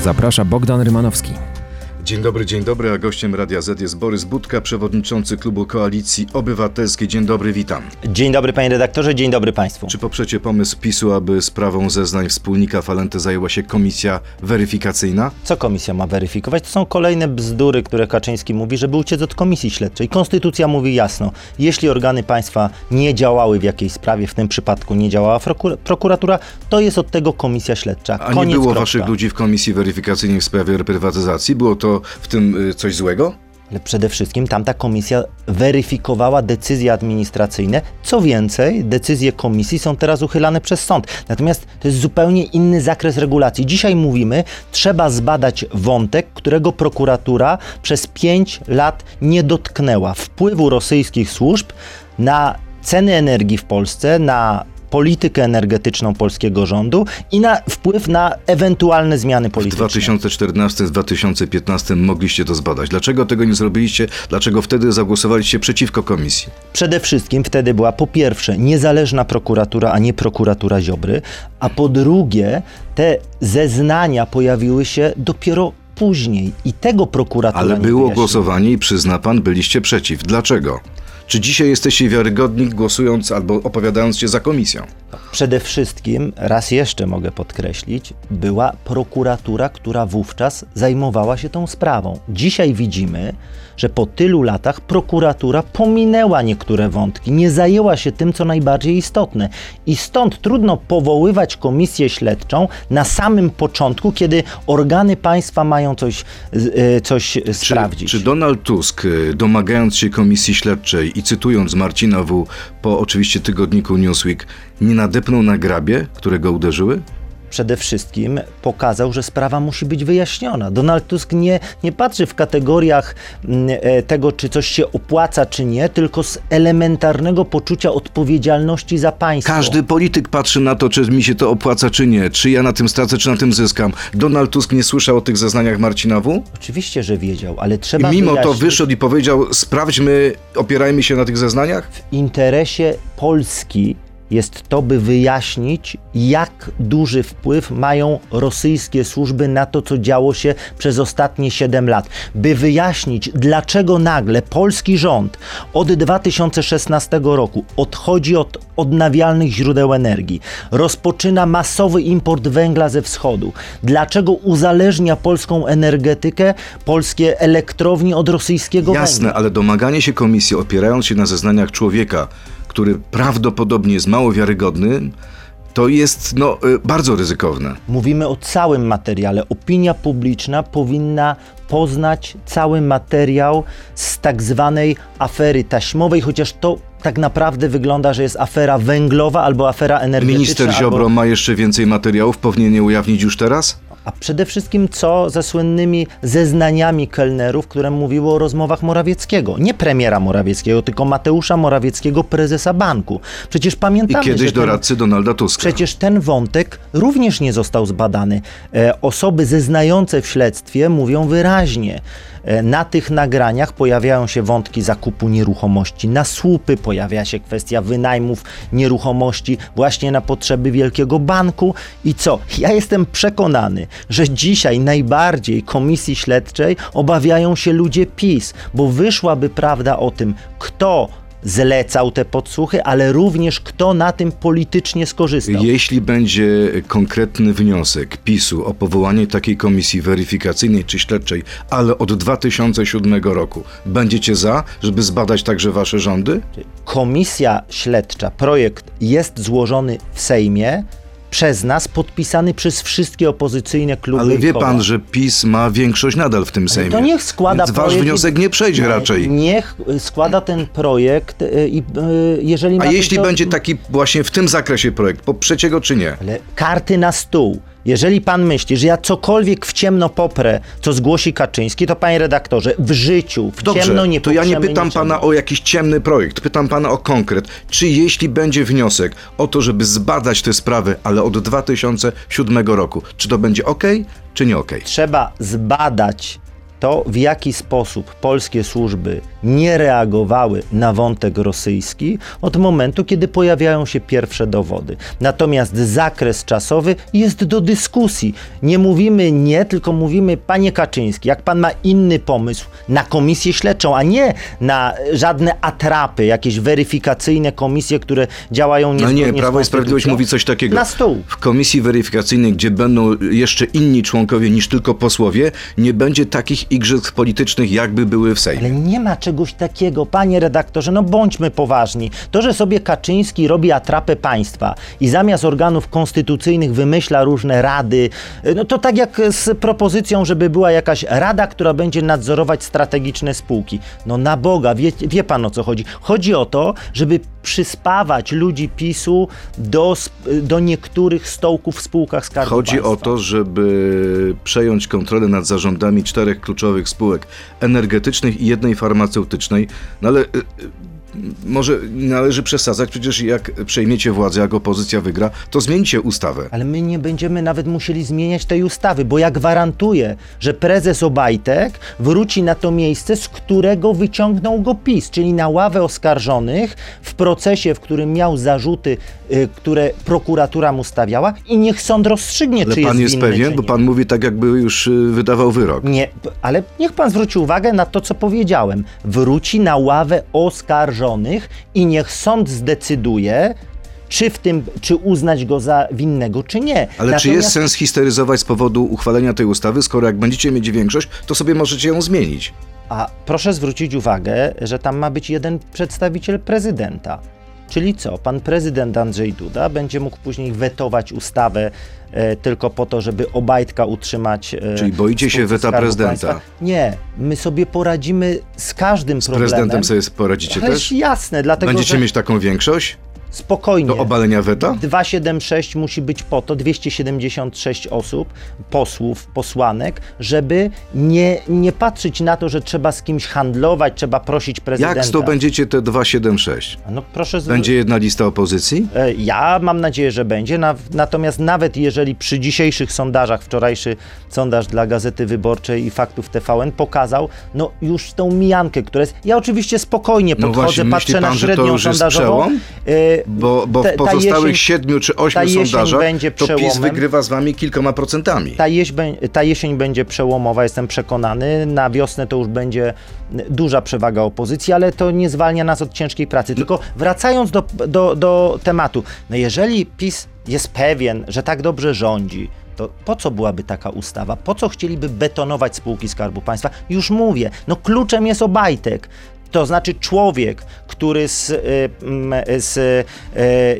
Zaprasza Bogdan Rymanowski. Dzień dobry, dzień dobry, a gościem Radia Z jest Borys Budka, przewodniczący klubu Koalicji Obywatelskiej. Dzień dobry, witam. Dzień dobry panie redaktorze, dzień dobry państwu. Czy poprzecie pomysł PiSu, aby sprawą zeznań wspólnika Falenty zajęła się komisja weryfikacyjna? Co komisja ma weryfikować? To są kolejne bzdury, które Kaczyński mówi, żeby uciec od komisji śledczej. Konstytucja mówi jasno, jeśli organy państwa nie działały w jakiejś sprawie, w tym przypadku nie działała prokuratura, to jest od tego komisja śledcza. A nie było kropka. waszych ludzi w komisji weryfikacyjnej w sprawie reprywatyzacji? Było to w tym y, coś złego? Ale przede wszystkim tamta komisja weryfikowała decyzje administracyjne. Co więcej, decyzje komisji są teraz uchylane przez sąd. Natomiast to jest zupełnie inny zakres regulacji. Dzisiaj mówimy, trzeba zbadać wątek, którego prokuratura przez pięć lat nie dotknęła. Wpływu rosyjskich służb na ceny energii w Polsce, na politykę energetyczną polskiego rządu i na wpływ na ewentualne zmiany polityczne. W 2014-2015 mogliście to zbadać. Dlaczego tego nie zrobiliście? Dlaczego wtedy zagłosowaliście przeciwko komisji? Przede wszystkim wtedy była po pierwsze niezależna prokuratura, a nie prokuratura Ziobry, a po drugie te zeznania pojawiły się dopiero później i tego prokuratura Ale było głosowanie i przyzna pan, byliście przeciw. Dlaczego? Czy dzisiaj jesteście wiarygodni głosując albo opowiadając się za komisją? Przede wszystkim, raz jeszcze mogę podkreślić, była prokuratura, która wówczas zajmowała się tą sprawą. Dzisiaj widzimy, że po tylu latach prokuratura pominęła niektóre wątki, nie zajęła się tym, co najbardziej istotne. I stąd trudno powoływać komisję śledczą na samym początku, kiedy organy państwa mają coś, e, coś czy, sprawdzić. Czy Donald Tusk, e, domagając się komisji śledczej cytując Marcina W. po oczywiście tygodniku Newsweek, nie nadepnął na grabie, które go uderzyły? Przede wszystkim pokazał, że sprawa musi być wyjaśniona. Donald Tusk nie, nie patrzy w kategoriach mm, e, tego, czy coś się opłaca, czy nie, tylko z elementarnego poczucia odpowiedzialności za państwo. Każdy polityk patrzy na to, czy mi się to opłaca, czy nie, czy ja na tym stracę, czy na tym zyskam. Donald Tusk nie słyszał o tych zeznaniach Marcina W? Oczywiście, że wiedział, ale trzeba. I mimo wyjaśnić... to wyszedł i powiedział: sprawdźmy, opierajmy się na tych zeznaniach? W interesie Polski jest to, by wyjaśnić, jak duży wpływ mają rosyjskie służby na to, co działo się przez ostatnie 7 lat. By wyjaśnić, dlaczego nagle polski rząd od 2016 roku odchodzi od odnawialnych źródeł energii, rozpoczyna masowy import węgla ze wschodu, dlaczego uzależnia polską energetykę, polskie elektrownie od rosyjskiego Jasne, węgla. Jasne, ale domaganie się komisji opierając się na zeznaniach człowieka, który prawdopodobnie jest mało wiarygodny, to jest no, y, bardzo ryzykowne. Mówimy o całym materiale. Opinia publiczna powinna poznać cały materiał z tak zwanej afery taśmowej, chociaż to tak naprawdę wygląda, że jest afera węglowa albo afera energetyczna. Minister Ziobro albo... ma jeszcze więcej materiałów, powinien je ujawnić już teraz? A przede wszystkim co ze słynnymi zeznaniami kelnerów, które mówiły o rozmowach Morawieckiego. Nie premiera Morawieckiego, tylko Mateusza Morawieckiego, prezesa banku. Przecież pamiętamy, I kiedyś doradcy ten, Donalda Tuska. Przecież ten wątek również nie został zbadany. E, osoby zeznające w śledztwie mówią wyraźnie, na tych nagraniach pojawiają się wątki zakupu nieruchomości na słupy, pojawia się kwestia wynajmów nieruchomości właśnie na potrzeby Wielkiego Banku. I co? Ja jestem przekonany, że dzisiaj najbardziej komisji śledczej obawiają się ludzie PiS, bo wyszłaby prawda o tym, kto zlecał te podsłuchy, ale również kto na tym politycznie skorzystał. Jeśli będzie konkretny wniosek PiSu o powołanie takiej komisji weryfikacyjnej czy śledczej, ale od 2007 roku, będziecie za, żeby zbadać także wasze rządy? Komisja śledcza, projekt jest złożony w Sejmie, przez nas, podpisany przez wszystkie opozycyjne kluby. Ale wie pan, że PiS ma większość nadal w tym Sejmie. To niech składa Więc wasz wniosek nie przejdzie raczej. Niech składa ten projekt y, i y, jeżeli A jeśli to... będzie taki właśnie w tym zakresie projekt, poprzecie go czy nie? Ale karty na stół. Jeżeli pan myśli, że ja cokolwiek w ciemno poprę, co zgłosi Kaczyński, to panie redaktorze, w życiu w Dobrze, ciemno nie to ja nie pytam niczego. pana o jakiś ciemny projekt, pytam pana o konkret. Czy jeśli będzie wniosek o to, żeby zbadać te sprawy, ale od 2007 roku, czy to będzie ok, czy nie ok? Trzeba zbadać to, w jaki sposób polskie służby nie reagowały na wątek rosyjski od momentu, kiedy pojawiają się pierwsze dowody. Natomiast zakres czasowy jest do dyskusji. Nie mówimy nie, tylko mówimy, panie Kaczyński, jak pan ma inny pomysł na komisję śledczą, a nie na żadne atrapy, jakieś weryfikacyjne komisje, które działają No niezgodnie nie, z Prawo i Sprawiedliwość mówi coś takiego. Na stół. W komisji weryfikacyjnej, gdzie będą jeszcze inni członkowie niż tylko posłowie, nie będzie takich igrzysk politycznych, jakby były w Sejmie. Ale nie ma czegoś takiego, panie redaktorze, no bądźmy poważni. To, że sobie Kaczyński robi atrapę państwa i zamiast organów konstytucyjnych wymyśla różne rady, no to tak jak z propozycją, żeby była jakaś rada, która będzie nadzorować strategiczne spółki. No na Boga, wie, wie pan o co chodzi. Chodzi o to, żeby przyspawać ludzi PiSu do, do niektórych stołków w spółkach Skarbu Chodzi Państwa. o to, żeby przejąć kontrolę nad zarządami czterech kluczowych spółek energetycznych i jednej farmaceutycznej. No ale y, y, może należy przesadzać, przecież jak przejmiecie władzę, jak opozycja wygra, to zmieńcie ustawę. Ale my nie będziemy nawet musieli zmieniać tej ustawy, bo ja gwarantuję, że prezes Obajtek wróci na to miejsce, z którego wyciągnął go PiS, czyli na ławę oskarżonych w procesie, w którym miał zarzuty, y, które prokuratura mu stawiała i niech sąd rozstrzygnie, Ale czy pan jest jest winny, pewien, bo pan mówi tak, jakby już y, wydawał wyrok. Nie, ale niech pan zwróci uwagę na to, co powiedziałem. Wróci na ławę oskarżonych i niech sąd zdecyduje, czy w tym, czy uznać go za winnego, czy nie. Ale czy jest Natomiast- sens histeryzować z powodu uchwalenia tej ustawy, skoro jak będziecie mieć większość, to sobie możecie ją zmienić? A proszę zwrócić uwagę, że tam ma być jeden przedstawiciel prezydenta. Czyli co? Pan prezydent Andrzej Duda będzie mógł później wetować ustawę e, tylko po to, żeby Obajtka utrzymać. E, Czyli boicie się weta prezydenta? Państwa. Nie, my sobie poradzimy z każdym Z problemem. prezydentem sobie poradzicie Ależ też? jasne, dlatego Będziecie że mieć taką większość spokojnie. do obalenia weta? 276 musi być po to, 276 osób, posłów, posłanek, żeby nie, nie patrzeć na to, że trzeba z kimś handlować, trzeba prosić prezydenta. Jak zdobędziecie te 276? No proszę zwr- Będzie jedna lista opozycji? E, Ja mam nadzieję, że będzie. Na, natomiast nawet jeżeli przy dzisiejszych sondażach, wczorajszy sondaż dla Gazety Wyborczej i Faktów TVN pokazał, no już tą mijankę, która jest. Ja oczywiście spokojnie No podchodzę, właśnie, myśli patrzę na pan, to średnią sondażową. przełom? Bo, bo w ta pozostałych jesień- siedmiu czy ośmiu sondażach będzie to PiS wygrywa z wami kilkoma procentami. Ta, jeś, ta jesień będzie przełomowa, jestem przekonany. Na wiosnę to już będzie duża przewaga opozycji, ale to nie zwalnia nas od ciężkiej pracy. Tylko wracając do, do, do tematu, no jeżeli PiS jest pewien, że tak dobrze rządzi, to po co byłaby taka ustawa? Po co chcieliby betonować spółki Skarbu Państwa? Już mówię, no kluczem jest Obajtek. To znaczy człowiek, który z, y, z, y,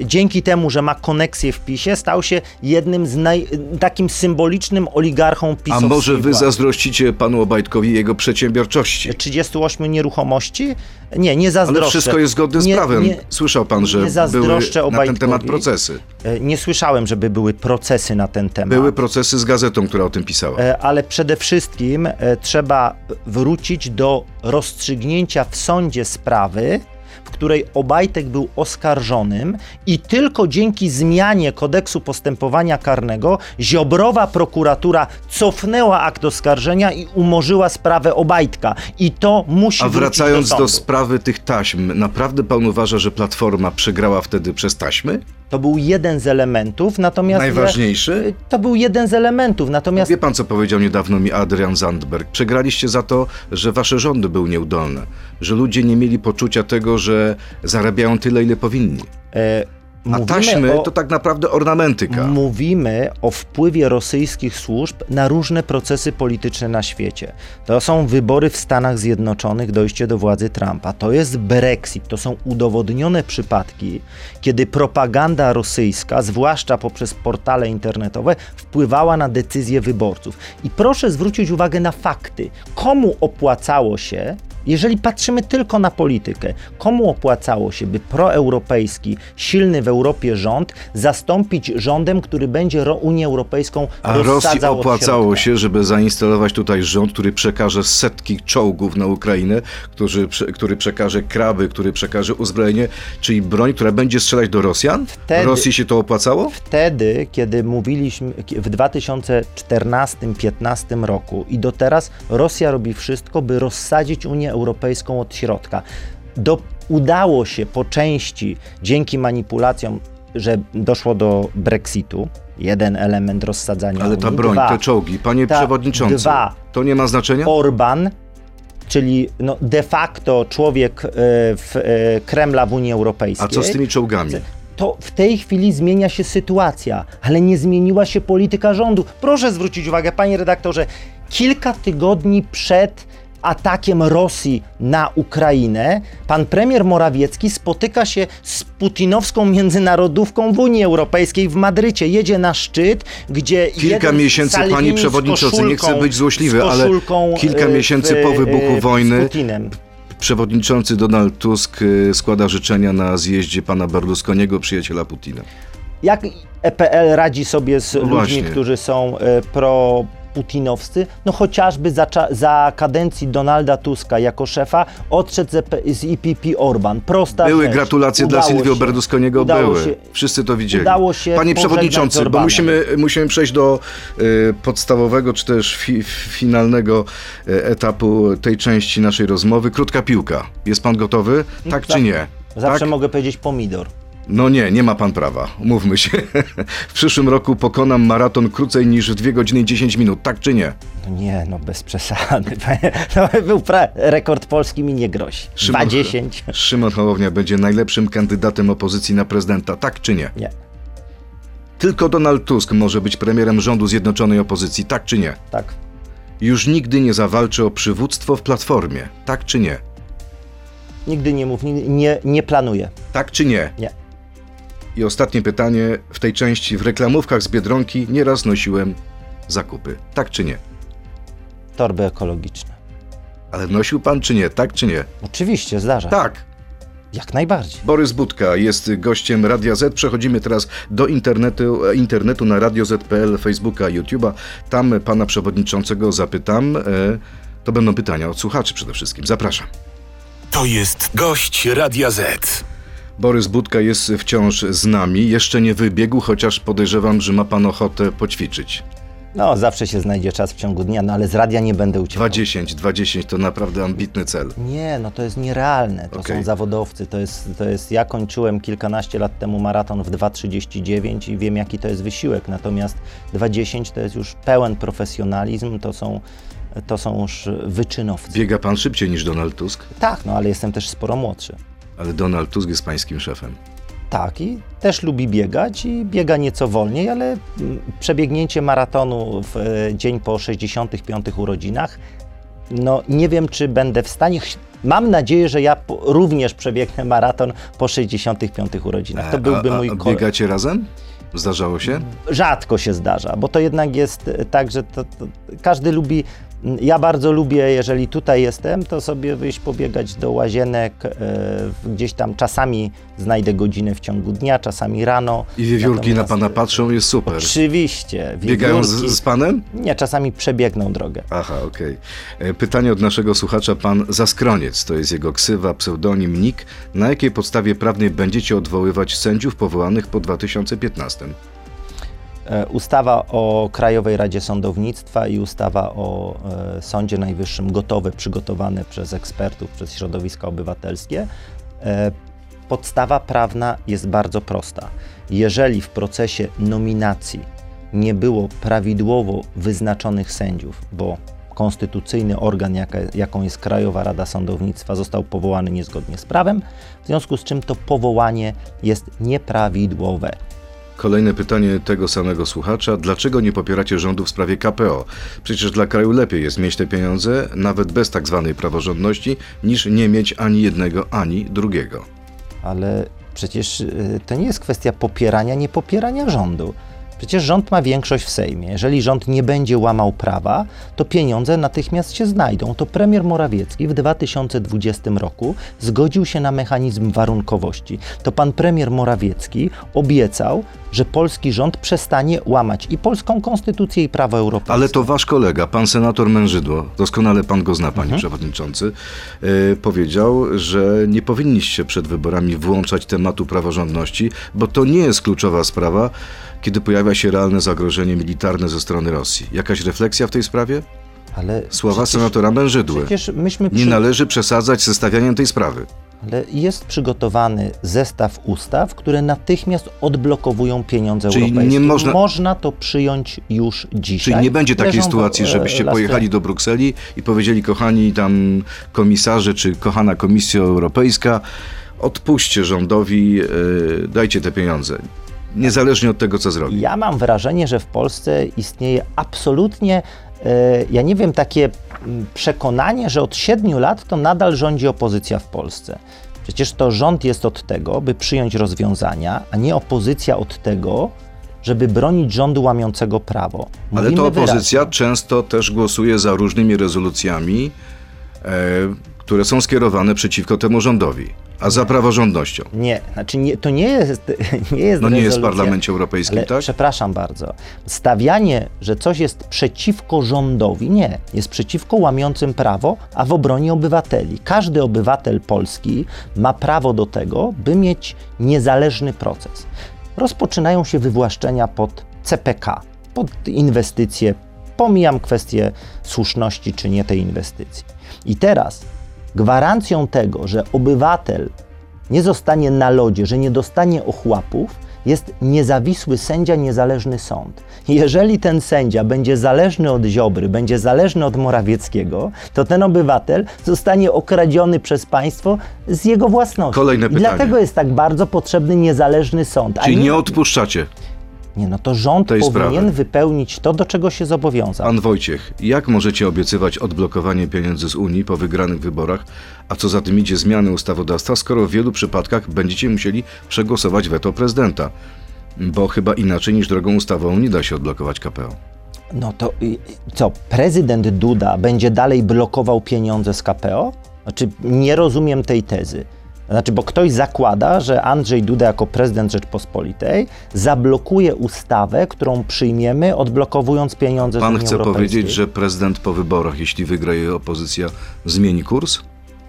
dzięki temu, że ma koneksję w PiSie, stał się jednym z naj, takim symbolicznym oligarchą A pisowskiej może wy zazdrościcie panu Obajtkowi jego przedsiębiorczości? 38 nieruchomości? Nie, nie zazdroszczę. Ale wszystko jest zgodne z Nie- prawem. nie- Słyszał pan, że nie były na ten temat procesy. E, Nie słyszałem, żeby były procesy na ten temat. Były procesy z gazetą, która o tym pisała. E, ale przede wszystkim e, trzeba wrócić do rozstrzygnięcia w sądzie sprawy, w której Obajtek był oskarżonym i tylko dzięki zmianie kodeksu postępowania karnego Ziobrowa prokuratura cofnęła akt oskarżenia i umorzyła sprawę Obajtka. I to musi A wracając do, do sprawy tych taśm, naprawdę pan uważa, że Platforma przegrała wtedy przez taśmy? To był jeden z elementów, natomiast... Najważniejszy? To był jeden z elementów, natomiast Wie pan, co powiedział niedawno mi Adrian Zandberg? Przegraliście za to, że wasze rządy były nieudolne, że ludzie nie mieli poczucia tego, że zarabiają tyle, ile powinni. e, A taśmy o... to tak naprawdę ornamentyka. Mówimy o wpływie rosyjskich służb na różne procesy polityczne na świecie. To są wybory w Stanach Zjednoczonych, dojście do władzy Trumpa. To jest Brexit. To są udowodnione przypadki, kiedy propaganda rosyjska, zwłaszcza poprzez portale internetowe, wpływała na decyzje wyborców. I proszę zwrócić uwagę na fakty. Komu opłacało się Jeżeli patrzymy tylko na politykę, komu opłacało się, by proeuropejski, silny w Europie rząd zastąpić rządem, który będzie Unię Europejską A Rosji opłacało się, żeby zainstalować tutaj rząd, który przekaże setki czołgów na Ukrainę, który, który przekaże kraby, który przekaże uzbrojenie, czyli broń, która będzie strzelać do Rosjan? Wtedy- Rosji się to opłacało? Wtedy, kiedy mówiliśmy w 2014-2015 roku i do teraz Rosja robi wszystko, by rozsadzić Unię Europejską od środka. Do, udało się po części dzięki manipulacjom, że doszło do Brexitu, jeden element rozsadzania Ale ta Unii. broń, Dwa, te czołgi, panie Ta- przewodniczący, dwa. to nie ma znaczenia? Orban, czyli no de facto człowiek e, w e, Kremla w Unii Europejskiej. A co z tymi czołgami? to w tej chwili zmienia się sytuacja, ale nie zmieniła się polityka rządu. Proszę zwrócić uwagę, panie redaktorze, kilka tygodni przed atakiem Rosji na Ukrainę, pan premier Morawiecki spotyka się z putinowską międzynarodówką w Unii Europejskiej w Madrycie. Jedzie na szczyt, gdzie Kilka miesięcy, z przewodniczący, nie chcę być złośliwy, ale kilka e, miesięcy po wybuchu e, wojny Z Putinem. Przewodniczący Donald Tusk y, składa życzenia na zjeździe pana Berlusconiego, przyjaciela Putina. Jak EPL radzi sobie z No ludźmi, którzy są e, pro putinowscy, no chociażby za, za kadencji Donalda Tuska jako szefa odszedł z, EP, z EPP Orban. Prosta Były rzecz. gratulacje dla Udało Silvio się. Berlusconiego, były. się- Wszyscy to widzieli. udało się Panie Przewodniczący, bo musimy, musimy przejść do y, podstawowego, czy też fi, finalnego y, etapu tej części naszej rozmowy. Krótka piłka. Jest pan gotowy? Tak czy nie? Zawsze tak? mogę powiedzieć pomidor. No nie, nie ma pan prawa. Umówmy się. w przyszłym roku pokonam maraton krócej niż w 2 godziny i 10 minut. Tak czy nie? No nie, no bez przesady. No, był pra- rekord polski mi nie grozi. Szymon- 2,10. Szymon Hołownia będzie najlepszym kandydatem opozycji na prezydenta. Tak czy nie? Nie, Tylko Donald Tusk może być premierem rządu Zjednoczonej Opozycji. Tak czy nie? tak. Już nigdy nie zawalczy o przywództwo w Platformie. Tak czy nie? Nigdy nie mów, nie, nie planuję. Tak czy nie? Nie. I ostatnie pytanie w tej części. W reklamówkach z Biedronki nieraz nosiłem zakupy. Tak czy nie? Torby ekologiczne. Ale nosił pan czy nie? Tak czy nie? Oczywiście, zdarza. Tak. Jak najbardziej. Borys Budka jest gościem Radia Z. Przechodzimy teraz do internetu, e, internetu na Radio Z.pl, Facebooka, YouTube'a. Tam pana przewodniczącego zapytam. E, to będą pytania od słuchaczy przede wszystkim. Zapraszam. To jest gość Radia Z. Borys Budka jest wciąż z nami. Jeszcze nie wybiegł, chociaż podejrzewam, że ma pan ochotę poćwiczyć. No, zawsze się znajdzie czas w ciągu dnia, no ale z radia nie będę uciekał. 2.10, 2.10 to naprawdę ambitny cel. Nie, no to jest nierealne. To Okej. są zawodowcy. To jest, to jest. Ja kończyłem kilkanaście lat temu maraton w 2.39 i wiem, jaki to jest wysiłek. Natomiast 2.10 to jest już pełen profesjonalizm, to są, to są już wyczynowcy. Biega pan szybciej niż Donald Tusk, Tak, no ale jestem też sporo młodszy. Ale Donald Tusk jest pańskim szefem. Tak, i też lubi biegać i biega nieco wolniej, ale mm, przebiegnięcie maratonu w e, dzień po 65 urodzinach, no nie wiem, czy będę w stanie. Mam nadzieję, że ja również przebiegnę maraton po 65 urodzinach. To byłby a, a, mój a kole- biegacie razem? Zdarzało się? Rzadko się zdarza, bo to jednak jest e, tak, że to, to każdy lubi. Ja bardzo lubię, jeżeli tutaj jestem, to sobie wyjść pobiegać do łazienek, e, gdzieś tam czasami znajdę godzinę w ciągu dnia, czasami rano. I wiewiórki na Natomiast, pana e, patrzą, jest super. Oczywiście. Biegają z, z panem? Nie, czasami przebiegną drogę. Aha, okej. E, Pytanie od naszego słuchacza, pan Zaskroniec, to jest jego ksywa, pseudonim, nick. Na jakiej podstawie prawnej będziecie odwoływać sędziów powołanych po 2015? E, Ustawa o Krajowej Radzie Sądownictwa i ustawa o e, Sądzie Najwyższym gotowe, przygotowane przez ekspertów, przez środowiska obywatelskie. E, podstawa prawna jest bardzo prosta. Jeżeli w procesie nominacji nie było prawidłowo wyznaczonych sędziów, bo konstytucyjny organ, jaka, jaką jest Krajowa Rada Sądownictwa, został powołany niezgodnie z prawem, w związku z czym to powołanie jest nieprawidłowe. Kolejne pytanie tego samego słuchacza. Dlaczego nie popieracie rządu w sprawie KPO? Przecież dla kraju lepiej jest mieć te pieniądze, nawet bez tak zwanej praworządności, niż nie mieć ani jednego, ani drugiego. Ale przecież y, to nie jest kwestia popierania, nie popierania rządu. Przecież rząd ma większość w Sejmie. Jeżeli rząd nie będzie łamał prawa, to pieniądze natychmiast się znajdą. To premier Morawiecki w 2020 roku zgodził się na mechanizm warunkowości. To pan premier Morawiecki obiecał, że polski rząd przestanie łamać i polską konstytucję, i prawo europejskie. Ale to wasz kolega, pan senator Mężydło, doskonale pan go zna, panie Mhm. przewodniczący, e, powiedział, że nie powinniście przed wyborami włączać tematu praworządności, bo to nie jest kluczowa sprawa, kiedy pojawia się realne zagrożenie militarne ze strony Rosji. Jakaś refleksja w tej sprawie? Ale Słowa przecież- senatora Mężydły. Myśmy Nie przy... należy przesadzać ze stawianiem tej sprawy. Ale jest przygotowany zestaw ustaw, które natychmiast odblokowują pieniądze Czyli europejskie. nie można- można to przyjąć już dzisiaj. Czyli nie będzie takiej Leżą sytuacji, e, żebyście pojechali do Brukseli i powiedzieli, kochani tam komisarze, czy kochana Komisja Europejska, odpuśćcie rządowi, e, dajcie te pieniądze. Niezależnie od tego, co zrobi. Ja mam wrażenie, że w Polsce istnieje absolutnie, e, ja nie wiem, takie przekonanie, że od siedmiu lat to nadal rządzi opozycja w Polsce. Przecież to rząd jest od tego, by przyjąć rozwiązania, a nie opozycja od tego, żeby bronić rządu łamiącego prawo. Ale Mówimy to opozycja wyraźnie. często też głosuje za różnymi rezolucjami, e, które są skierowane przeciwko temu rządowi, a za praworządnością. Nie, znaczy nie, to nie jest, nie jest No nie jest w Parlamencie Europejskim, ale tak? Przepraszam bardzo. Stawianie, że coś jest przeciwko rządowi, nie. Jest przeciwko łamiącym prawo, a w obronie obywateli. Każdy obywatel Polski ma prawo do tego, by mieć niezależny proces. Rozpoczynają się wywłaszczenia pod CPK, pod inwestycje. Pomijam kwestię słuszności czy nie tej inwestycji. I teraz gwarancją tego, że obywatel nie zostanie na lodzie, że nie dostanie ochłapów, jest niezawisły sędzia, niezależny sąd. Jeżeli ten sędzia będzie zależny od Ziobry, będzie zależny od Morawieckiego, to ten obywatel zostanie okradziony przez państwo z jego własności. Kolejne I pytanie. dlatego jest tak bardzo potrzebny niezależny sąd. Czyli nie odpuszczacie. Nie, no to rząd powinien sprawy. wypełnić to, do czego się zobowiązał. Pan Wojciech, jak możecie obiecywać odblokowanie pieniędzy z Unii po wygranych wyborach, a co za tym idzie zmiany ustawodawstwa, skoro w wielu przypadkach będziecie musieli przegłosować weto prezydenta? Bo chyba inaczej niż drogą ustawową nie da się odblokować KPO. No to y, co, prezydent Duda będzie dalej blokował pieniądze z KPO? Znaczy, nie rozumiem tej tezy. Znaczy, bo ktoś zakłada, że Andrzej Duda jako prezydent Rzeczpospolitej zablokuje ustawę, którą przyjmiemy, odblokowując pieniądze z Pan Unii chce powiedzieć, że prezydent po wyborach, jeśli wygra jej opozycja, zmieni kurs?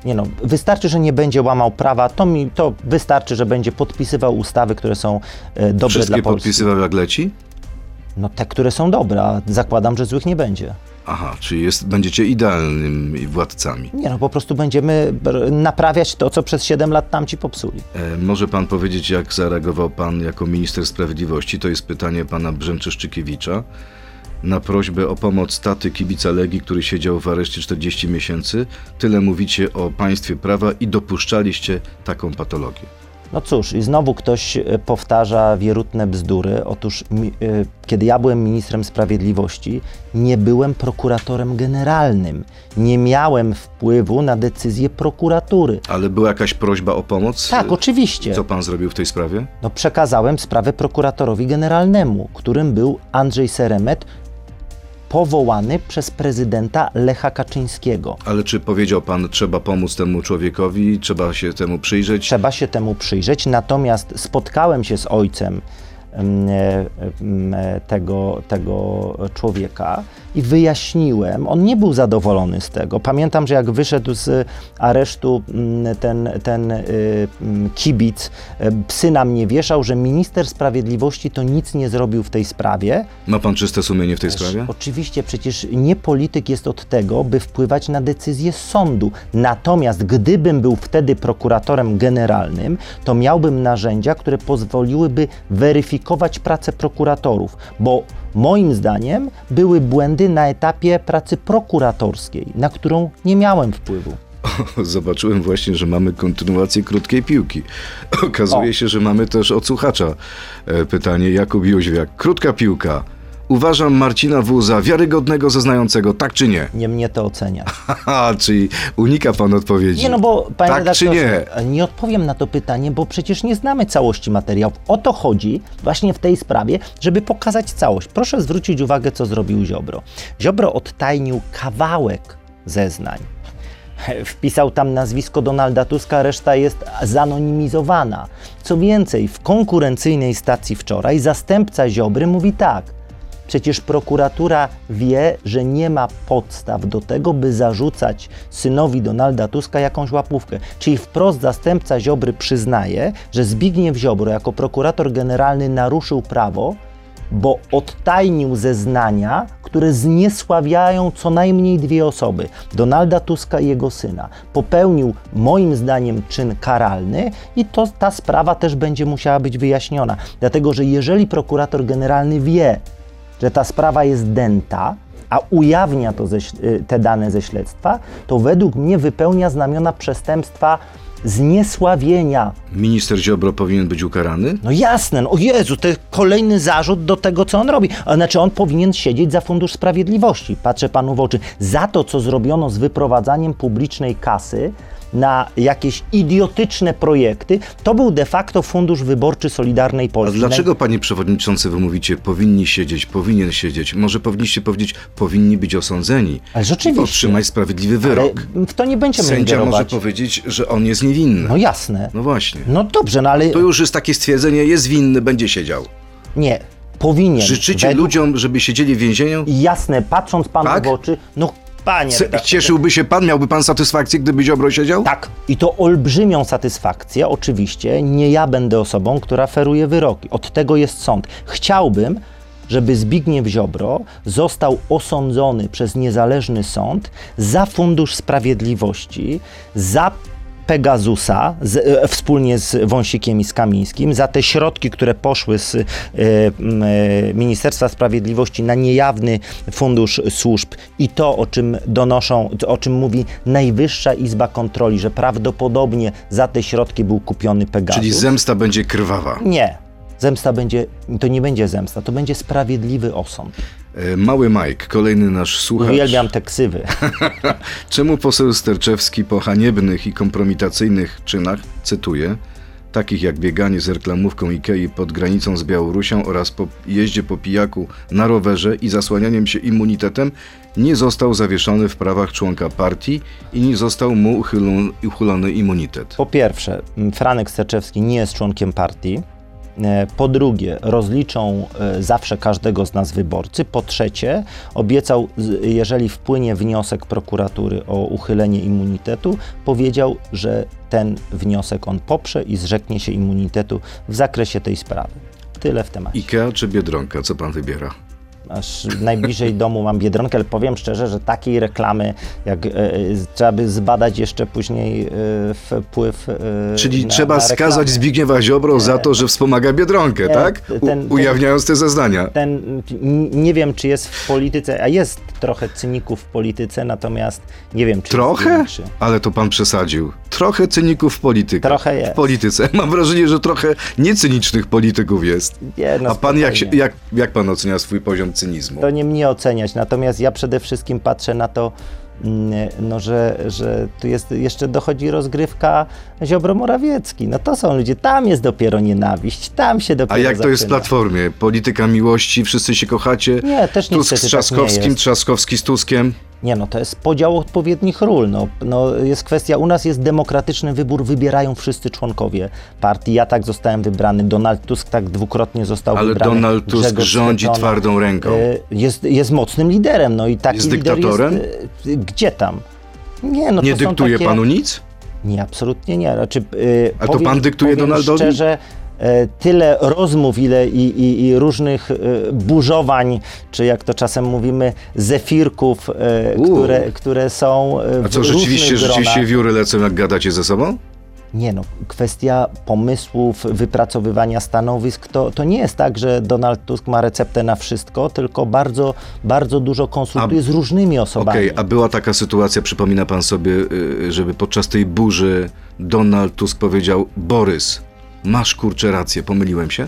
Nie no, wystarczy, że nie będzie łamał prawa, to, mi, to wystarczy, że będzie podpisywał ustawy, które są e, dobre Wszystkie dla Polski. podpisywał jak leci? No te, które są dobre, a zakładam, że złych nie będzie. Aha, czyli jest, będziecie idealnymi władcami. Nie no, po prostu będziemy naprawiać to, co przez 7 lat tam ci popsuli. E, może pan powiedzieć, jak zareagował pan jako minister sprawiedliwości? To jest pytanie pana Brzęczyszczykiewicza. Na prośbę o pomoc taty kibica Legii, który siedział w areszcie 40 miesięcy. Tyle mówicie o państwie prawa i dopuszczaliście taką patologię. No cóż, i znowu ktoś e, powtarza wierutne bzdury. Otóż, e, kiedy ja byłem ministrem sprawiedliwości, nie byłem prokuratorem generalnym. Nie miałem wpływu na decyzje prokuratury. Ale była jakaś prośba o pomoc? Tak, oczywiście. Co pan zrobił w tej sprawie? No, przekazałem sprawę prokuratorowi generalnemu, którym był Andrzej Seremet, powołany przez prezydenta Lecha Kaczyńskiego. Ale czy powiedział pan, trzeba pomóc temu człowiekowi, trzeba się temu przyjrzeć? Trzeba się temu przyjrzeć, natomiast spotkałem się z ojcem em, e, em, e, tego, tego człowieka i wyjaśniłem, on nie był zadowolony z tego. Pamiętam, że jak wyszedł z aresztu mm, ten, ten y, mm, kibic, e, psy na mnie wieszał, że minister sprawiedliwości to nic nie zrobił w tej sprawie. Ma pan czyste sumienie w tej sprawie? Oczywiście, przecież nie polityk jest od tego, by wpływać na decyzje sądu. Natomiast gdybym był wtedy prokuratorem generalnym, to miałbym narzędzia, które pozwoliłyby weryfikować pracę prokuratorów, bo moim zdaniem były błędy na etapie pracy prokuratorskiej, na którą nie miałem wpływu. Zobaczyłem właśnie, że mamy kontynuację krótkiej piłki. Okazuje O. się, że mamy też od słuchacza e, pytanie. Jakub Jóźwiak. Krótka piłka. Uważam Marcina W. za wiarygodnego zeznającego, tak czy nie? Nie mnie to ocenia. Haha, czyli unika pan odpowiedzi. Nie, no bo panie Tak czy redaktorze, nie? nie odpowiem na to pytanie, bo przecież nie znamy całości materiałów. O to chodzi właśnie w tej sprawie, żeby pokazać całość. Proszę zwrócić uwagę, co zrobił Ziobro. Ziobro odtajnił kawałek zeznań. Wpisał tam nazwisko Donalda Tuska, reszta jest zanonimizowana. Co więcej, w konkurencyjnej stacji wczoraj zastępca Ziobry mówi tak. Przecież prokuratura wie, że nie ma podstaw do tego, by zarzucać synowi Donalda Tuska jakąś łapówkę. Czyli wprost zastępca Ziobry przyznaje, że Zbigniew Ziobro jako prokurator generalny naruszył prawo, bo odtajnił zeznania, które zniesławiają co najmniej dwie osoby: Donalda Tuska i jego syna. Popełnił moim zdaniem czyn karalny i to, ta sprawa też będzie musiała być wyjaśniona. Dlatego, że jeżeli prokurator generalny wie, że ta sprawa jest dęta, a ujawnia to ze, y, te dane ze śledztwa, to według mnie wypełnia znamiona przestępstwa zniesławienia Minister Ziobro powinien być ukarany? no jasne, no, o Jezu, to jest kolejny zarzut do tego, co on robi. Znaczy, on powinien siedzieć za Fundusz Sprawiedliwości. Patrzę panu w oczy. Za to, co zrobiono z wyprowadzaniem publicznej kasy na jakieś idiotyczne projekty, to był de facto Fundusz Wyborczy Solidarnej A Polski. dlaczego, panie przewodniczący, wy mówicie, powinni siedzieć, powinien siedzieć? Może powinniście powiedzieć, powinni być osądzeni Ale rzeczywiście. otrzymać sprawiedliwy Ale wyrok. w to nie będziemy Sędzia może ingerować. powiedzieć, że on jest niewinny. No jasne. No właśnie. No dobrze, no ale To już jest takie stwierdzenie, jest winny, będzie siedział. nie, powinien. Życzycie Według- ludziom, żeby siedzieli w więzieniu? Jasne, patrząc panu Tak? w oczy, no panie redaktorze, Cieszyłby się pan, miałby pan satysfakcję, gdyby Ziobro siedział? Tak, i to olbrzymią satysfakcję. Oczywiście nie ja będę osobą, która feruje wyroki. Od tego jest sąd. Chciałbym, żeby Zbigniew Ziobro został osądzony przez niezależny sąd za Fundusz Sprawiedliwości, za Pegasusa z, e, wspólnie z Wąsikiem i z Kamińskim za te środki, które poszły z m, e, Ministerstwa Sprawiedliwości na niejawny fundusz służb i to, o czym donoszą, o czym mówi Najwyższa Izba Kontroli, że prawdopodobnie za te środki był kupiony Pegasus. Czyli zemsta będzie krwawa. Nie. Zemsta będzie, to nie będzie zemsta, to będzie sprawiedliwy osąd. E, Mały Mike, kolejny nasz słuchacz. Uwielbiam te ksywy. Czemu poseł Sterczewski po haniebnych i kompromitacyjnych czynach, cytuję, takich jak bieganie z reklamówką Ikei pod granicą z Białorusią oraz po jeździe po pijaku na rowerze i zasłanianiem się immunitetem, nie został zawieszony w prawach członka partii i nie został mu uchylony, immunitet. Po pierwsze, Franek Sterczewski nie jest członkiem partii. E, Po drugie, rozliczą e, zawsze każdego z nas wyborcy. Po trzecie, obiecał, jeżeli wpłynie wniosek prokuratury o uchylenie immunitetu, powiedział, że ten wniosek on poprze i zrzeknie się immunitetu w zakresie tej sprawy. Tyle w temacie. Ikea czy Biedronka, co pan wybiera? Aż najbliżej domu mam Biedronkę, ale powiem szczerze, że takiej reklamy, jak e, e, trzeba by zbadać jeszcze później e, wpływ e, Czyli na, trzeba na skazać. Zbigniewa Ziobro za to, że wspomaga Biedronkę, tak? U, ten- ujawniając te zeznania. Ten, nie wiem, czy jest w polityce, a jest trochę cyników w polityce, natomiast nie wiem, czy Trochę? Ale to pan przesadził. Trochę cyników w polityce. Trochę jest. W polityce. Mam wrażenie, że trochę niecynicznych polityków jest. Nie, no A pan jak, jak, jak pan ocenia swój poziom cynizmu? To nie mnie oceniać, natomiast ja przede wszystkim patrzę na to, mm, no, że, że tu jest, jeszcze dochodzi rozgrywka Ziobro-Morawiecki. No to są ludzie, tam jest dopiero nienawiść, tam się dopiero A jak to jest w zaczyna. Platformie? Polityka miłości, wszyscy się kochacie? Nie, też Tusk niestety z tak nie Trzaskowskim, jest. Trzaskowski z Tuskiem? Nie, no to jest podział odpowiednich ról. No, no jest kwestia, u nas jest demokratyczny wybór, wybierają wszyscy członkowie partii. Ja tak zostałem wybrany, Donald Tusk tak dwukrotnie został Ale wybrany. Donald Tusk Grzegorz rządzi twardą ręką. e, Jest, jest mocnym liderem, no i taki Jest lider dyktatorem? jest... e, Gdzie tam? Nie, no Nie to dyktuje takie... panu nic? Nie, absolutnie nie. Znaczy, A to powiem, pan dyktuje Donaldowi? Szczerze, e, tyle rozmów, ile i, i, i różnych e, burzowań, czy jak to czasem mówimy, zefirków, e, U. które, które są e, w A co, rzeczywiście, rzeczywiście gronach. wióry lecą, jak gadacie ze sobą? Nie no, kwestia pomysłów, wypracowywania stanowisk, to, to nie jest tak, że Donald Tusk ma receptę na wszystko, tylko bardzo, bardzo dużo konsultuje A- z różnymi osobami. Okej, a była taka sytuacja, przypomina pan sobie, y, żeby podczas tej burzy Donald Tusk powiedział Borys, masz kurczę rację, pomyliłem się?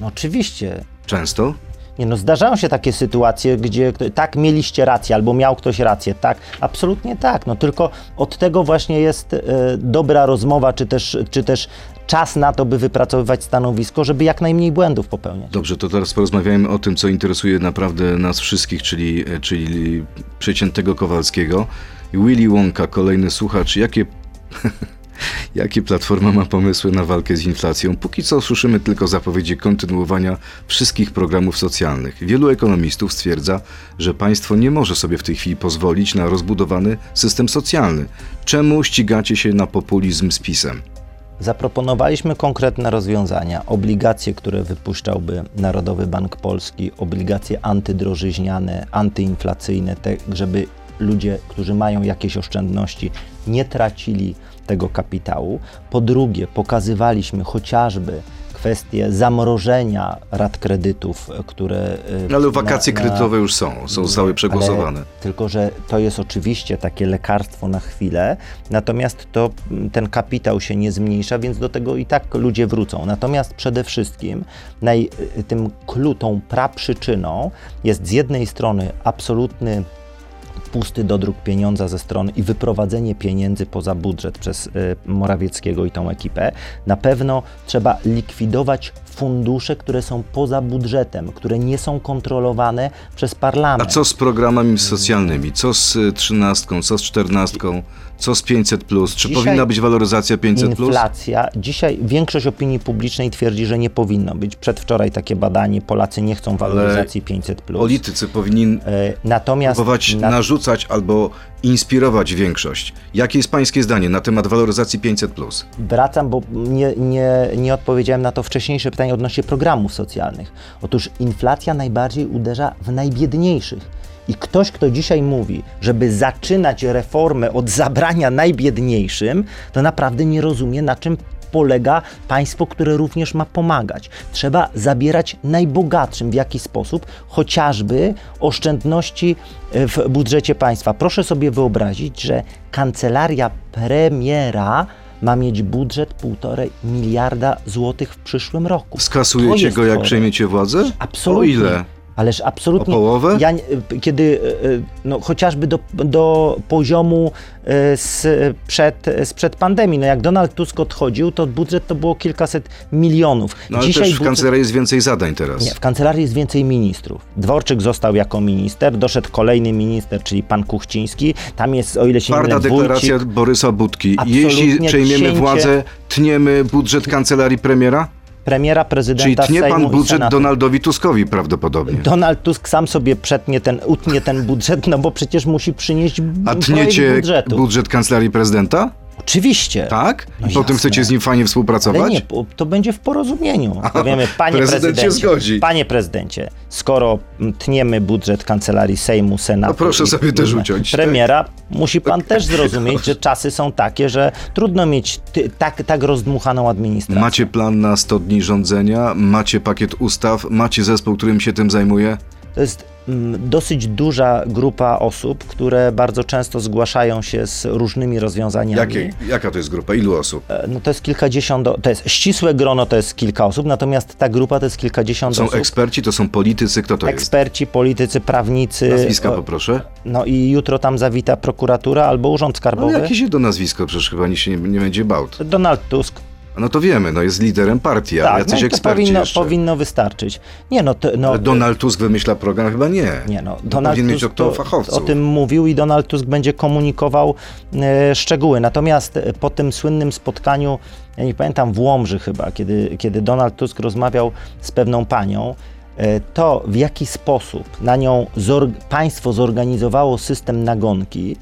No oczywiście, Często? Nie no, zdarzają się takie sytuacje, gdzie tak mieliście rację, albo miał ktoś rację, tak, absolutnie tak, no tylko od tego właśnie jest e, dobra rozmowa, czy też, czy też czas na to, by wypracowywać stanowisko, żeby jak najmniej błędów popełniać. Dobrze, to teraz porozmawiajmy o tym, co interesuje naprawdę nas wszystkich, czyli, czyli przeciętego Kowalskiego. I Willy Wonka, kolejny słuchacz, jakie, jakie Platforma ma pomysły na walkę z inflacją? Póki co słyszymy tylko zapowiedzi kontynuowania wszystkich programów socjalnych. Wielu ekonomistów stwierdza, że państwo nie może sobie w tej chwili pozwolić na rozbudowany system socjalny. Czemu ścigacie się na populizm z PiSem? Zaproponowaliśmy konkretne rozwiązania. Obligacje, które wypuszczałby Narodowy Bank Polski, obligacje antydrożyźniane, antyinflacyjne, te, żeby ludzie, którzy mają jakieś oszczędności, nie tracili tego kapitału. Po drugie, pokazywaliśmy chociażby kwestię zamrożenia rat kredytów, które. y, Ale wakacje na- na- kredytowe już są, są zostały przegłosowane. ale tylko, że to jest oczywiście takie lekarstwo na chwilę, natomiast to, ten kapitał się nie zmniejsza, więc do tego i tak ludzie wrócą. Natomiast przede wszystkim naj, y, tym klu, tą praprzyczyną jest z jednej strony absolutny pusty dodruk pieniądza ze strony i wyprowadzenie pieniędzy poza budżet przez y, Morawieckiego i tą ekipę, na pewno trzeba likwidować fundusze, które są poza budżetem, które nie są kontrolowane przez parlament. A co z programami socjalnymi? Co z y, trzynastką? Co z czternastką? Co z 500? Czy Dzisiaj powinna być waloryzacja 500? Inflacja. Dzisiaj większość opinii publicznej twierdzi, że nie powinno być. Przedwczoraj takie badanie, Polacy nie chcą waloryzacji 500. Politycy powinni E, Natomiast próbować na- narzucać albo inspirować większość. Jakie jest pańskie zdanie na temat waloryzacji 500? Wracam, bo nie, nie, nie odpowiedziałem na to wcześniejsze pytanie odnośnie programów socjalnych. Otóż inflacja najbardziej uderza w najbiedniejszych. I ktoś, kto dzisiaj mówi, żeby zaczynać reformę od zabrania najbiedniejszym, to naprawdę nie rozumie, na czym polega państwo, które również ma pomagać. Trzeba zabierać najbogatszym w jaki sposób, chociażby oszczędności e, w budżecie państwa. Proszę sobie wyobrazić, że kancelaria premiera ma mieć budżet 1,5 miliarda złotych w przyszłym roku. Skasujecie go, jak chore. przejmiecie władzę? Absolutnie. O ile? Ależ absolutnie. O połowę? Ja, kiedy y, no, chociażby do, do poziomu y, sprzed, sprzed pandemii, no jak Donald Tusk odchodził, to budżet to było kilkaset milionów. No ale też w budżet- kancelarii jest więcej zadań teraz. nie, w kancelarii jest więcej ministrów. Dworczyk został jako minister, doszedł kolejny minister, czyli pan Kuchciński. Tam jest, o ile się nie mylę, deklaracja Wójcik. Borysa Budki. Absolutnie Jeśli przejmiemy cięcie- władzę, tniemy budżet kancelarii premiera? Premiera, Czyli prezydenta tnie Sejmu pan budżet. Donaldowi Tuskowi prawdopodobnie. Donald Tusk sam sobie przetnie ten, utnie ten budżet, no bo przecież musi przynieść A tniecie budżetu. budżet kancelarii prezydenta? Oczywiście. Tak? No I potem jasne. chcecie z nim fajnie współpracować? Ale nie, to będzie w porozumieniu. Powiemy, panie prezydent prezydencie, zgodzi. panie prezydencie, skoro tniemy budżet kancelarii Sejmu, Senatu, No proszę sobie też uciąć, tak? Premiera, musi pan też zrozumieć, że czasy są takie, że trudno mieć ty, tak, tak rozdmuchaną administrację. Macie plan na 100 dni rządzenia, macie pakiet ustaw, macie zespół, którym się tym zajmuje? To jest mm, dosyć duża grupa osób, które bardzo często zgłaszają się z różnymi rozwiązaniami. Jakie, jaka to jest grupa? Ilu osób? E, No to jest kilkadziesiąt, to jest ścisłe grono, to jest kilka osób, natomiast ta grupa to jest kilkadziesiąt Są osób. eksperci, to są politycy, kto to jest? Eksperci, politycy, prawnicy. Nazwiska poproszę. No i jutro tam zawita prokuratura albo urząd No skarbowy. jakieś jedno nazwisko, przecież chyba nikt się nie, nie będzie bał. Donald Tusk. A No to wiemy, no jest liderem partii, tak, jacyś no eksperci powinno, jeszcze. powinno wystarczyć. Nie no, to, no Donald Tusk wymyśla program? Chyba nie. Nie no, Donald powinien mieć Tusk to to, fachowców. o tym mówił i Donald Tusk będzie komunikował e, szczegóły. Natomiast e, po tym słynnym spotkaniu, ja nie pamiętam, w Łomży chyba, kiedy, kiedy Donald Tusk rozmawiał z pewną panią, e, to w jaki sposób na nią zor- państwo zorganizowało system nagonki,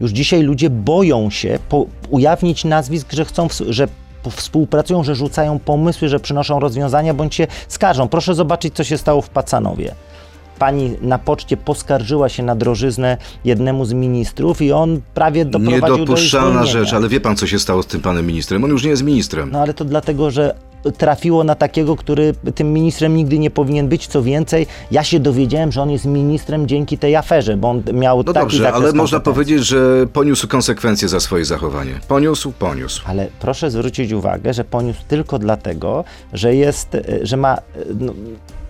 już dzisiaj ludzie boją się po- ujawnić nazwisk, że chcą, że współpracują, że rzucają pomysły, że przynoszą rozwiązania, bądź się skarżą. Proszę zobaczyć, co się stało w Pacanowie pani na poczcie poskarżyła się na drożyznę jednemu z ministrów i on prawie doprowadził do Niedopuszczalna rzecz, ale wie pan, co się stało z tym panem ministrem? On już nie jest ministrem. No ale to dlatego, że trafiło na takiego, który tym ministrem nigdy nie powinien być. Co więcej, ja się dowiedziałem, że on jest ministrem dzięki tej aferze, bo on miał No taki dobrze, ale można powiedzieć, że poniósł konsekwencje za swoje zachowanie. Poniósł, poniósł. Ale proszę zwrócić uwagę, że poniósł tylko dlatego, że jest, e, że ma, e, no,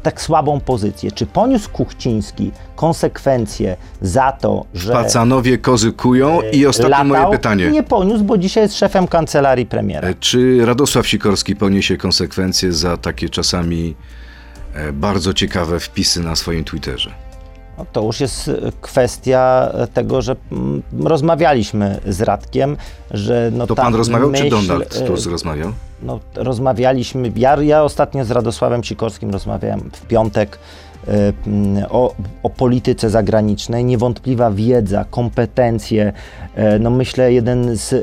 tak słabą pozycję. Czy poniósł Kuchciński konsekwencje za to, że Pacanowie kozy kują i ostatnie latał? moje pytanie. Nie poniósł, bo dzisiaj jest szefem kancelarii premiera. E, Czy Radosław Sikorski poniesie konsekwencje za takie czasami e, bardzo ciekawe wpisy na swoim Twitterze? No, to już jest kwestia tego, że mm, rozmawialiśmy z Radkiem, że no To pan rozmawiał, czy myśl, Donald e, Tusk rozmawiał? no, rozmawialiśmy, ja, ja ostatnio z Radosławem Sikorskim rozmawiałem w piątek o, o polityce zagranicznej. Niewątpliwa wiedza, kompetencje, e, no myślę jeden z e, e,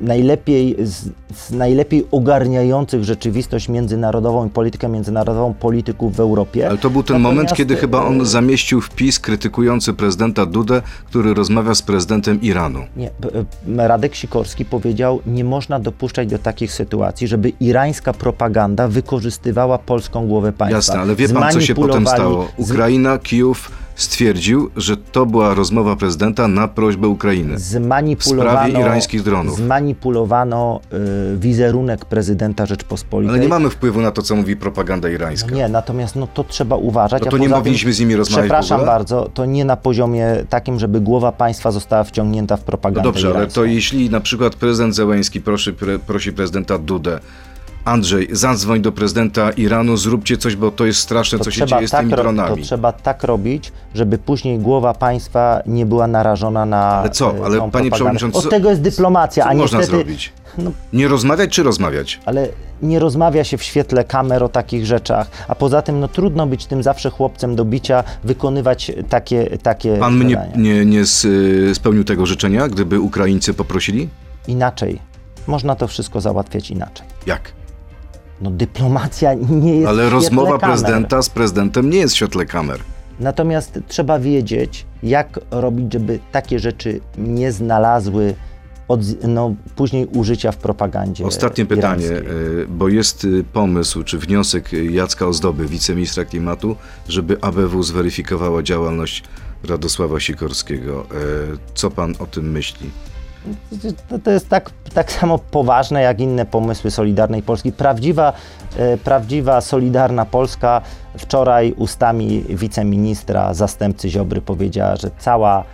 najlepiej, z, z najlepiej ogarniających rzeczywistość międzynarodową i politykę międzynarodową polityków w Europie. Ale to był ten Natomiast, moment, kiedy chyba e, on zamieścił wpis krytykujący prezydenta Dudę, który rozmawia z prezydentem Iranu. Nie, Radek Sikorski powiedział, nie można dopuszczać do takich sytuacji, żeby irańska propaganda wykorzystywała polską głowę państwa. Jasne, ale wie pan, co się potem Zmanipulowali- stało? Ukraina, Kijów stwierdził, że to była rozmowa prezydenta na prośbę Ukrainy. Zmanipulowano, W sprawie irańskich dronów. Zmanipulowano y, wizerunek prezydenta Rzeczpospolitej. Ale nie mamy wpływu na to, co mówi propaganda irańska. No nie, natomiast no, to trzeba uważać. No to nie mogliśmy tym, z nimi rozmawiać Przepraszam bardzo, to nie na poziomie takim, żeby głowa państwa została wciągnięta w No propagandę dobrze, ale irańską. to jeśli na przykład prezydent Zełęński prosi, pre, prosi prezydenta Dudę, Andrzej, zadzwoń do prezydenta Iranu, zróbcie coś, bo to jest straszne, to co się dzieje z tak, tymi to dronami. trzeba tak robić, żeby później głowa państwa nie była narażona na Ale co? e, Ale panie propagandę. przewodniczący, Od tego jest dyplomacja, Co a można niestety... zrobić? No, Nie rozmawiać czy rozmawiać? ale nie rozmawia się w świetle kamer o takich rzeczach, a poza tym no, trudno być tym zawsze chłopcem do bicia, wykonywać takie, takie Pan mnie nie, nie s- spełnił tego życzenia, gdyby Ukraińcy poprosili? Inaczej. Można to wszystko załatwiać inaczej. Jak? No dyplomacja nie jest Ale rozmowa kamer. prezydenta z prezydentem nie jest w świetle kamer. Natomiast trzeba wiedzieć, jak robić, żeby takie rzeczy nie znalazły od, no, później użycia w propagandzie. Ostatnie pytanie, irańskiej. y, bo jest y, pomysł czy wniosek Jacka Ozdoby, wiceministra klimatu, żeby ABW zweryfikowała działalność Radosława Sikorskiego. Y, Co pan o tym myśli? To, jest tak, tak samo poważne jak inne pomysły Solidarnej Polski. Prawdziwa, e, prawdziwa Solidarna Polska wczoraj ustami wiceministra, zastępcy Ziobry powiedziała, że cała,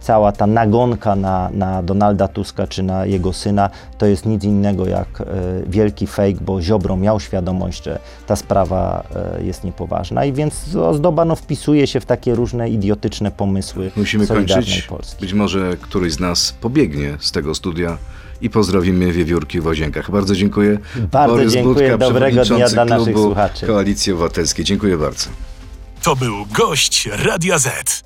cała ta nagonka na, na Donalda Tuska czy na jego syna to jest nic innego jak e, wielki fake, bo Ziobro miał świadomość, że ta sprawa e, jest niepoważna i więc Ozdoba no, wpisuje się w takie różne idiotyczne pomysły Musimy Solidarnej kończyć. Polski. Być może któryś z nas pobiegnie z tego studia i pozdrowimy wiewiórki w Łazienkach. Bardzo dziękuję. Bardzo dziękuję. Budka, Dobrego dnia dla naszych słuchaczy. Koalicji Obywatelskiej. Dziękuję bardzo. To był gość Radia Z.